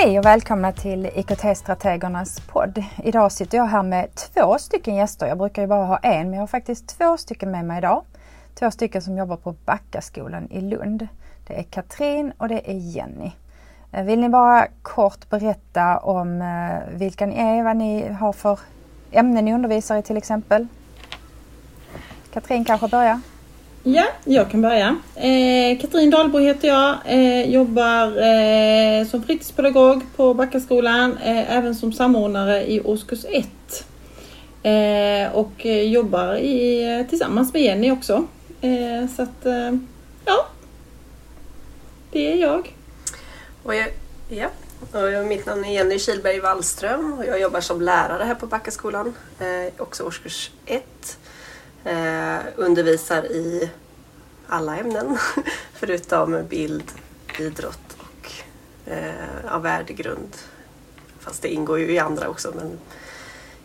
Hej och välkomna till IKT-strategernas podd. Idag sitter jag här med två stycken gäster. Jag brukar ju bara ha en, men jag har faktiskt två stycken med mig idag. Två stycken som jobbar på Backaskolan i Lund. Det är Katrin och det är Jenny. Eh, vill ni bara kort berätta om eh, vilka ni är, vad ni har för ämnen ni undervisar i till exempel? Katrin kanske börjar? Ja, jag kan börja. Eh, Katrin Dahlbo heter jag. Eh, jobbar eh, som fritidspedagog på Backaskolan. Eh, även som samordnare i årskurs 1. Eh, och eh, jobbar i, eh, tillsammans med Jenny också. Eh, så att, ja. Det är jag. Och jag ja. Och mitt namn är Jenny Kilberg Wallström och jag jobbar som lärare här på Backaskolan. också årskurs 1 eh, undervisar i alla ämnen förutom bild, idrott och eh, av värdegrund. Fast det ingår ju i andra också men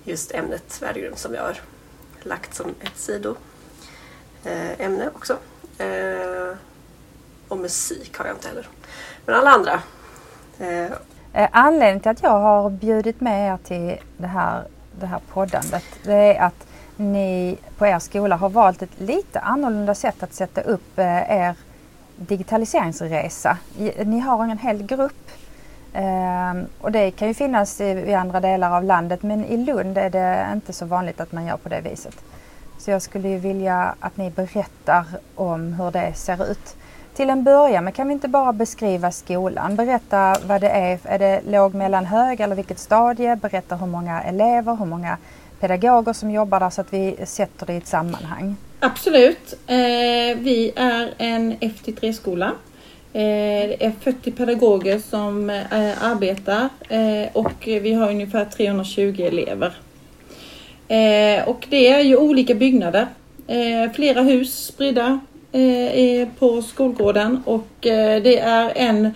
just ämnet värdegrund som jag har lagt som ett sidoämne eh, också. Eh, och musik har jag inte heller. Men alla andra. Eh, eh, Anledningen till att jag har bjudit med er till det här, det här poddandet det är att ni på er skola har valt ett lite annorlunda sätt att sätta upp eh, er digitaliseringsresa. Ni har en hel grupp ehm, och det kan ju finnas i andra delar av landet men i Lund är det inte så vanligt att man gör på det viset. Så jag skulle ju vilja att ni berättar om hur det ser ut. Till en början, men kan vi inte bara beskriva skolan? Berätta vad det är. Är det låg, mellan, hög eller vilket stadie? Berätta hur många elever, hur många pedagoger som jobbar där så att vi sätter det i ett sammanhang? Absolut. Eh, vi är en FT3-skola. Eh, det är 40 pedagoger som eh, arbetar eh, och vi har ungefär 320 elever. Eh, och det är ju olika byggnader. Eh, flera hus spridda eh, på skolgården och eh, det är en,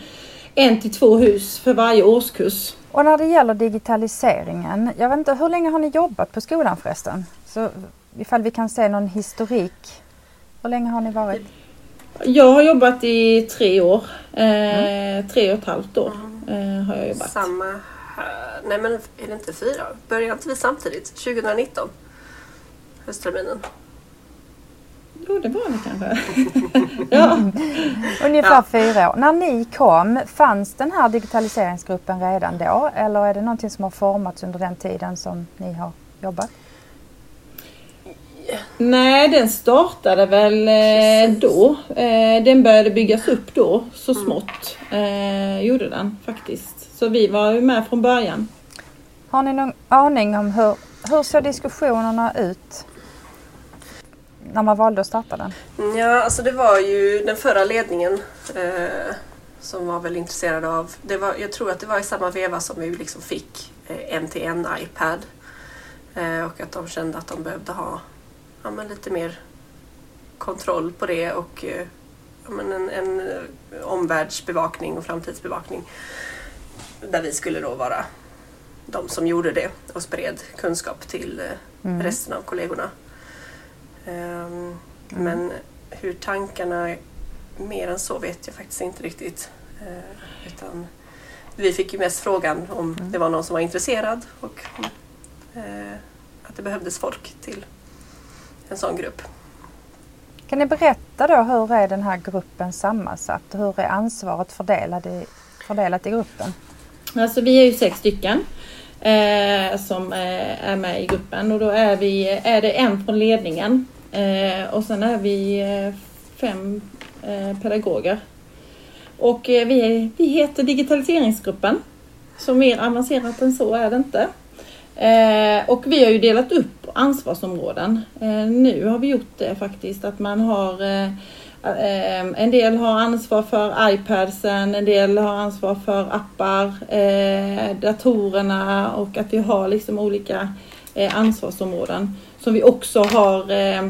en till två hus för varje årskurs. Och när det gäller digitaliseringen, jag vet inte, hur länge har ni jobbat på skolan förresten? Så ifall vi kan se någon historik. Hur länge har ni varit? Jag har jobbat i tre år. Eh, mm. Tre och ett halvt år eh, har jag jobbat. Samma Nej men är det inte fyra? Började inte vi samtidigt? 2019? Höstterminen? Jo, det var det kanske. ja. Ungefär ja. fyra år. När ni kom, fanns den här digitaliseringsgruppen redan då? Eller är det någonting som har formats under den tiden som ni har jobbat? Nej, den startade väl eh, då. Eh, den började byggas upp då, så mm. smått. Eh, gjorde den faktiskt. Så vi var ju med från början. Har ni någon aning om hur, hur såg diskussionerna ut när man valde att starta den? Ja, alltså det var ju den förra ledningen eh, som var väl intresserad av, det var, jag tror att det var i samma veva som vi liksom fick eh, en till en iPad eh, och att de kände att de behövde ha ja, men lite mer kontroll på det och eh, ja, men en, en eh, omvärldsbevakning och framtidsbevakning där vi skulle då vara de som gjorde det och spred kunskap till eh, mm. resten av kollegorna. Um, mm. Men hur tankarna mer än så vet jag faktiskt inte riktigt. Uh, utan vi fick ju mest frågan om mm. det var någon som var intresserad och uh, att det behövdes folk till en sån grupp. Kan ni berätta då hur är den här gruppen sammansatt? Hur är ansvaret fördelat i, fördelat i gruppen? Alltså vi är ju sex stycken eh, som eh, är med i gruppen och då är, vi, är det en från ledningen Eh, Eh, och sen är vi eh, fem eh, pedagoger. Och eh, vi, vi heter digitaliseringsgruppen. Så mer avancerat än så är det inte. Eh, och vi har ju delat upp ansvarsområden. Eh, nu har vi gjort det faktiskt att man har eh, en del har ansvar för iPadsen, en del har ansvar för appar, datorerna och att vi har liksom olika ansvarsområden som vi också har eh,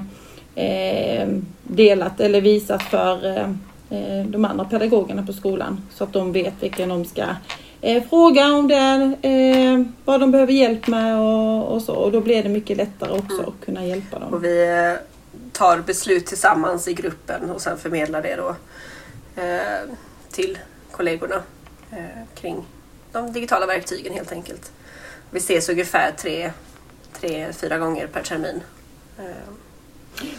eh, delat eller visat för eh, de andra pedagogerna på skolan så att de vet vilken de ska fråga om det, vad de behöver hjälp med och, och, så. Och då blir det mycket lättare också mm. att kunna hjälpa dem. Och vi tar beslut tillsammans i gruppen och sen förmedlar det då eh, till kollegorna eh, kring de digitala verktygen helt enkelt. Vi ses ungefär tre, tre fyra gånger per termin. Eh,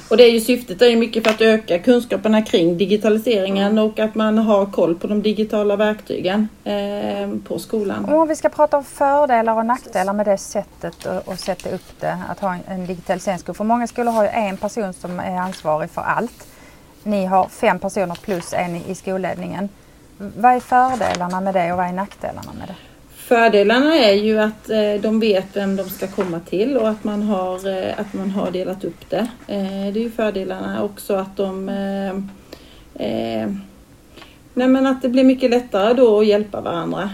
och det är ju syftet är ju mycket för att öka kunskaperna kring digitaliseringen mm. och att man har koll på de digitala verktygen eh, på skolan. Om vi ska prata om fördelar och nackdelar med det sättet att sätta upp det, att ha en, en digitaliseringsgrupp. För många skolor har ju en person som är ansvarig för allt. Ni har fem personer plus en i skolledningen. Vad är fördelarna med det och vad är nackdelarna med det? Fördelarna är ju att eh, de vet vem de ska komma till och att man har, eh, att man har delat upp det. Eh, det är ju fördelarna också att de Nej men att det blir mycket lättare då att hjälpa varandra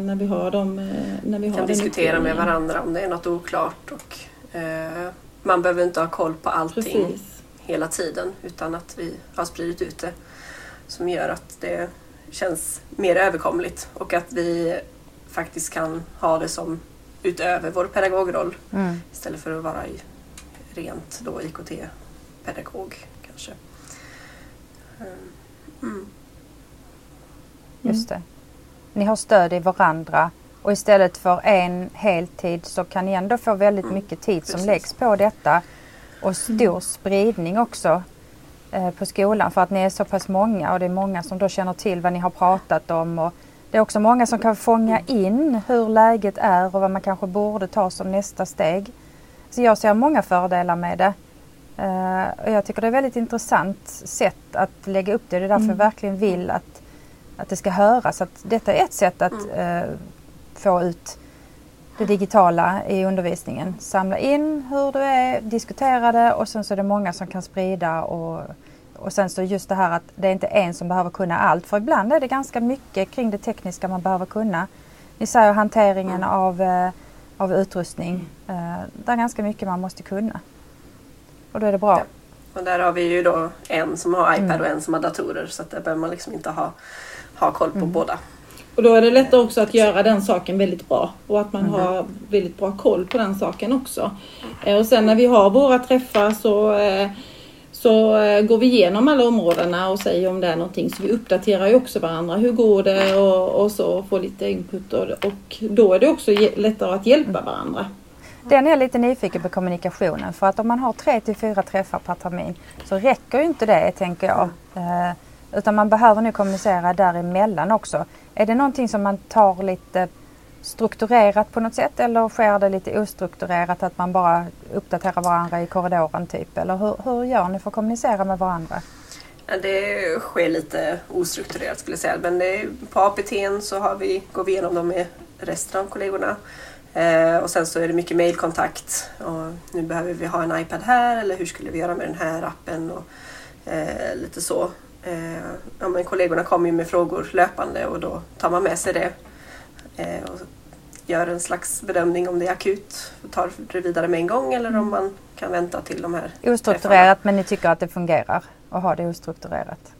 när vi har dem. När vi har kan diskutera med varandra om det är något oklart och man behöver inte ha koll på allting Precis. hela tiden utan att vi har spridit ut det som gör att det känns mer överkomligt och att vi faktiskt kan ha det som utöver vår pedagogroll mm. istället för att vara i rent då IKT-pedagog kanske. Mm. mm. Just det. Ni har stöd i varandra och istället för en heltid så kan ni ändå få väldigt mm. mycket tid som läggs på detta och stor spridning också eh, på skolan för att ni är så pass många och det är många som då känner till vad ni har pratat om och det är också många som kan fånga in hur läget är och vad man kanske borde ta som nästa steg. Så jag ser många fördelar med det. Uh, och jag tycker det är ett väldigt intressant sätt att lägga upp det. Det är därför mm. jag verkligen vill att, att det ska höras. Att detta är ett sätt att uh, få ut det digitala i undervisningen. Samla in hur det är, diskutera det och sen så är det många som kan sprida och och sen så just det här att det är inte en som behöver kunna allt. För ibland är det ganska mycket kring det tekniska man behöver kunna. Ni säger hanteringen mm. av, eh, av utrustning. Eh, det är ganska mycket man måste kunna. Och då är det bra. Ja. Och där har vi ju då en som har iPad mm. och en som har datorer så att där behöver man liksom inte ha, ha koll på mm. båda. Och då är det lättare också att göra den saken väldigt bra och att man mm. har väldigt bra koll på den saken också. Eh, och sen när vi har våra träffar så eh, så eh, går vi igenom alla områdena och säger om det är någonting. Så vi uppdaterar ju också varandra. Hur går det? Och, och så får lite input. Och, och då är det också lättare att hjälpa varandra. Den är lite nyfiken på kommunikationen. För att om man har tre till fyra träffar per termin så räcker ju inte det tänker jag. Eh, utan man behöver nu kommunicera däremellan också. Är det någonting som man tar lite strukturerat på något sätt eller sker det lite ostrukturerat att man bara uppdaterar varandra i korridoren typ? Eller hur, hur gör ni för att kommunicera med varandra? Det sker lite ostrukturerat skulle jag säga. Men det, på APT så har vi, går vi igenom dem med resten av kollegorna. Eh, och sen så är det mycket mailkontakt. Och nu behöver vi ha en iPad här eller hur skulle vi göra med den här appen? Och, eh, lite så. Eh, ja, men kollegorna kommer ju med frågor löpande och då tar man med sig det. Eh, och gör en slags bedömning om det är akut och tar det vidare med en gång eller om man kan vänta till de här Ostrukturerat träffarna. men ni tycker att det fungerar att ha det ostrukturerat?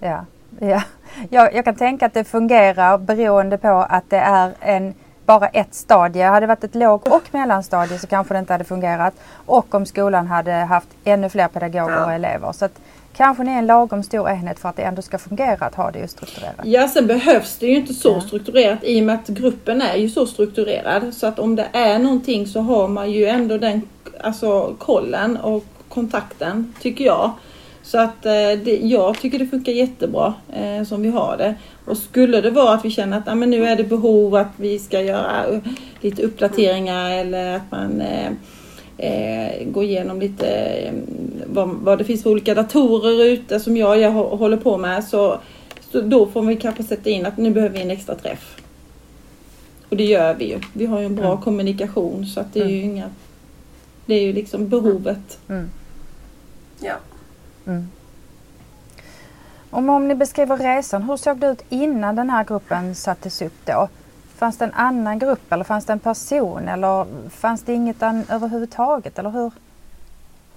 Ja, ja. Jag, jag kan tänka att det fungerar beroende på att det är en bara ett stadie. Hade det varit ett låg och mellanstadie så kanske det inte hade fungerat. Och om skolan hade haft ännu fler pedagoger ja. och elever. Så att kanske ni är en lagom stor enhet för att det ändå ska fungera att ha det strukturerat. Ja, sen behövs det ju inte så ja. strukturerat i och med att gruppen är ju så strukturerad. Så att om det är någonting så har man ju ändå den alltså, kollen och kontakten, tycker jag. Så att eh, det, jag tycker det funkar jättebra eh, som vi har det. Och skulle det vara att vi känner att ah, men nu är det behov att vi ska göra lite uppdateringar eller att man eh, eh, gå igenom lite eh, vad, vad, det finns för olika datorer ute som jag, jag håller på med. Så, så då får vi kanske sätta in att nu behöver vi en extra träff. Och det gör vi ju. Vi har ju en bra mm. kommunikation så att det är mm. ju inga... Det är ju liksom behovet. Mm. Ja. Mm. Om, om ni beskriver resan, hur såg det ut innan den här gruppen sattes upp då? Fanns det en annan grupp eller fanns det en person eller fanns det inget an överhuvudtaget eller hur?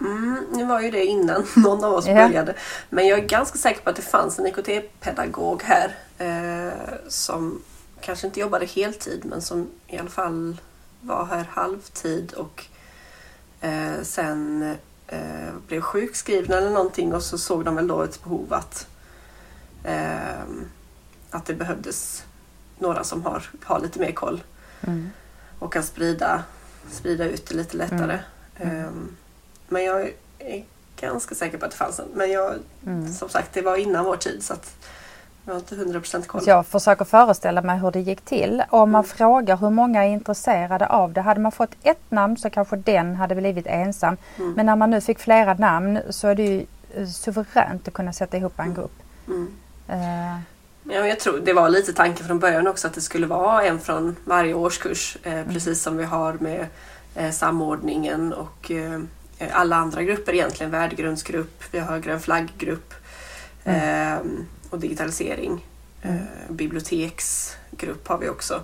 Mm, nu var ju det innan någon av oss ja. började. Men jag är ganska säker på att det fanns en IKT-pedagog här eh, som kanske inte jobbade heltid men som i alla fall var här halvtid och eh, sen eh, blev sjukskriven eller någonting och så såg de väl då ett behov att, eh, att det behövdes några som har, har lite mer koll Mm. och kan sprida, sprida ut det lite lättare. Mm. Ehm, men jag är ganska säker på att det fanns en. Men jag, Mm. som sagt, det var innan vår tid så att jag har inte 100% koll. Jag försöker föreställa mig hur det gick till. Om man Mm. frågar hur många är intresserade av det. Hade man fått ett namn så kanske den hade blivit ensam. Mm. Men när man nu fick flera namn så är det ju eh, suveränt att kunna sätta ihop en grupp. Mm. Eh, Ja, jag tror det var lite tanken från början också att det skulle vara en från varje årskurs. Eh, Mm. Precis som vi har med eh, samordningen och eh, alla andra grupper egentligen. Värdegrundsgrupp, vi har grön flagggrupp eh, och digitalisering. Mm. Eh, biblioteksgrupp har vi också.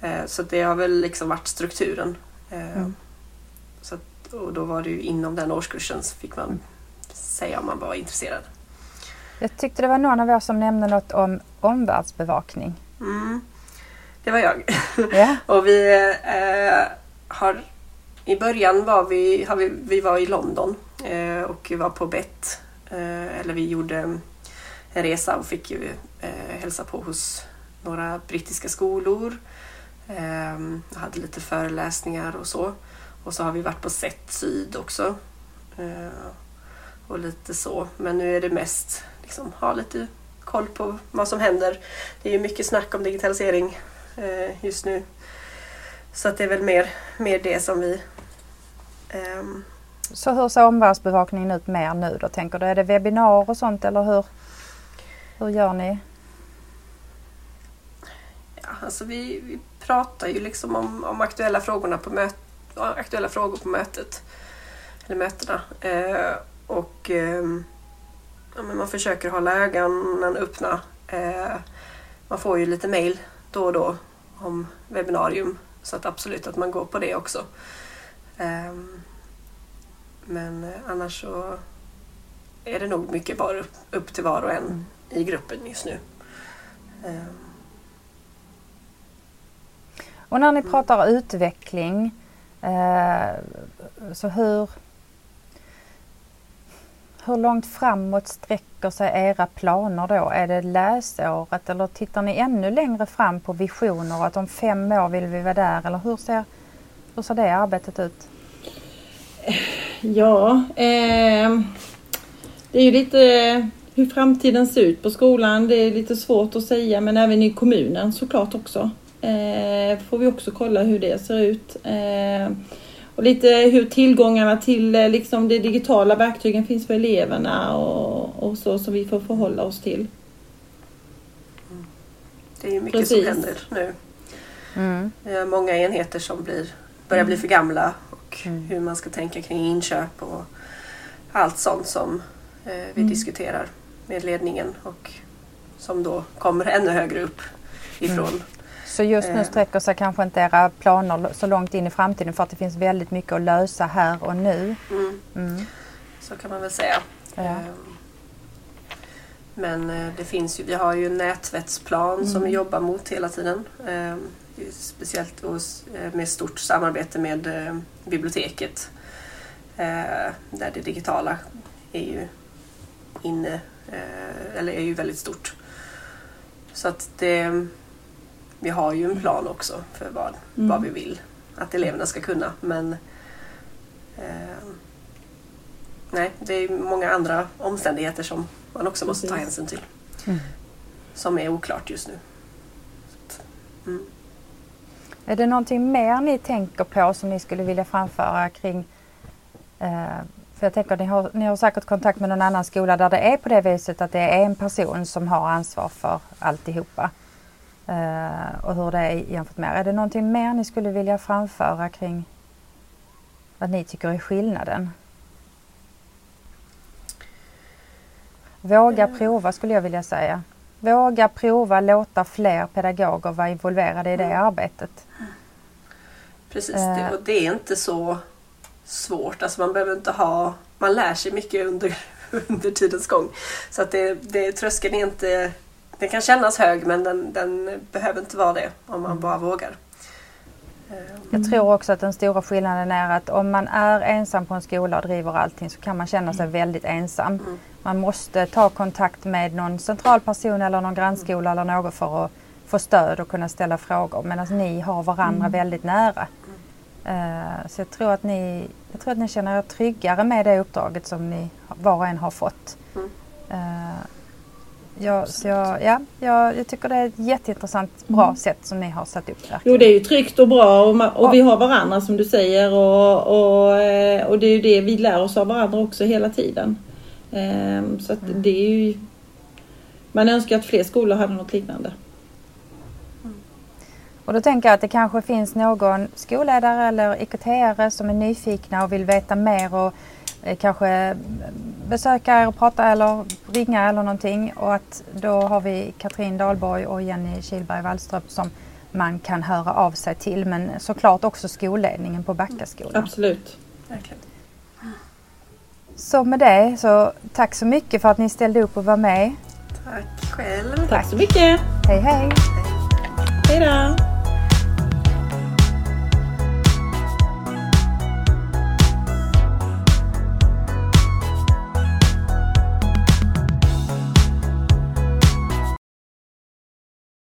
Eh, så det har väl liksom varit strukturen. Mm. så att, och då var det ju inom den årskursen så fick man Mm. säga om man var intresserad. Jag tyckte det var någon av er som nämnde något om omvärldsbevakning. Mm. Det var jag. Ja. Och vi eh, har... I början var vi, har vi, vi var i London eh, och vi var på BET. Eh, eller vi gjorde en resa och fick ju eh, hälsa på hos några brittiska skolor. Eh, hade lite föreläsningar och så. Och så har vi varit på SET Syd också. Eh, och lite så. Men nu är det mest liksom, ha lite koll på vad som händer. Det är ju mycket snack om digitalisering eh, just nu. Så att det är väl mer, mer det som vi... ehm, Så hur ser omvärldsbevakningen ut mer nu då tänker du? Är det webbinar och sånt eller hur, hur gör ni? ja, alltså vi, vi pratar ju liksom om, om aktuella, frågorna på möt, aktuella frågor på mötet. Eller mötena. Eh, och ehm, ja, men man försöker hålla ögonen öppna. Eh, man får ju lite mail då och då om webbinarium. Så att absolut att man går på det också. Ehm, men eh, annars så är det nog mycket bara upp, upp till var och en Mm. i gruppen just nu. Ehm, Och när ni Mm. pratar utveckling, eh, så hur, hur långt framåt sträcker sig era planer då? Är det läsåret eller tittar ni ännu längre fram på visioner att om fem år vill vi vara där eller hur ser, hur ser det arbetet ut? Ja, eh, det är ju lite hur framtiden ser ut på skolan. Det är lite svårt att säga men även i kommunen såklart också. Eh, får vi också kolla hur det ser ut. Eh, och lite hur tillgångarna till eh, liksom, de digitala verktygen finns för eleverna och, och så som vi får förhålla oss till. Det är ju mycket Precis. som händer nu. Mm. Många enheter som blir, börjar bli för gamla och Mm. hur man ska tänka kring inköp och allt sånt som eh, vi Mm. diskuterar med ledningen och som då kommer ännu högre upp ifrån. Så just nu Eh. sträcker sig kanske inte era planer så långt in i framtiden för att det finns väldigt mycket att lösa här och nu. Mm. Mm. Så kan man väl säga. Ja. Ehm, Men eh, det finns ju, vi har ju en nätvettsplan som Mm. vi jobbar mot hela tiden. Speciellt eh, med stort samarbete med eh, biblioteket. Eh, Där det digitala är ju inne, eh, eller är ju väldigt stort. Så att det, vi har ju en plan också för vad, Mm. vad vi vill att eleverna ska kunna. Men eh, nej, det är många andra omständigheter som man också måste ta hänsyn till. Mm. Som är oklart just nu. Mm. Är det någonting mer ni tänker på som ni skulle vilja framföra kring eh, för jag tänker ni har, ni har säkert kontakt med någon annan skola där det är på det viset att det är en person som har ansvar för alltihopa. Eh, och hur det är jämfört med er. Är det någonting mer ni skulle vilja framföra kring vad ni tycker är skillnaden? Våga Mm. prova skulle jag vilja säga. Våga prova, låta fler pedagoger vara involverade i det Mm. arbetet. Precis, Eh. det, och det är inte så svårt. Alltså man behöver inte ha... Man lär sig mycket under, under tidens gång. Så att det, det, tröskeln är inte... Den kan kännas hög men den, den behöver inte vara det om man Mm. bara vågar. Jag tror också att den stora skillnaden är att om man är ensam på en skola och driver allting så kan man känna sig väldigt ensam. Mm. Man måste ta kontakt med någon central person eller någon grannskola eller något för att få stöd och kunna ställa frågor medan ni har varandra Mm. väldigt nära. Eh, så jag tror, att ni, jag tror att ni känner er tryggare med det uppdraget som ni var och en har fått. Mm. Eh, ja, så jag, ja, jag, jag tycker det är ett jätteintressant, bra Mm. sätt som ni har satt upp. Jo verkligen. det är ju tryggt och bra och, och vi har varandra som du säger och, och, eh, och det är ju det vi lär oss av varandra också hela tiden. Ehm, Så att det är ju Man önskar att fler skolor hade något liknande. Och då tänker jag att det kanske finns någon skolledare eller IKT-are som är nyfikna och vill veta mer och eh, kanske besöka er och prata eller ringa eller någonting. Och att då har vi Katrin Dahlborg och Jenny Kihlberg Wallström som man kan höra av sig till. Men såklart också skolledningen på Backaskolan. Absolut. Verkligen. Så med det så tack så mycket för att ni ställde upp och var med. Tack själv. Tack så mycket. Hej hej! Hej.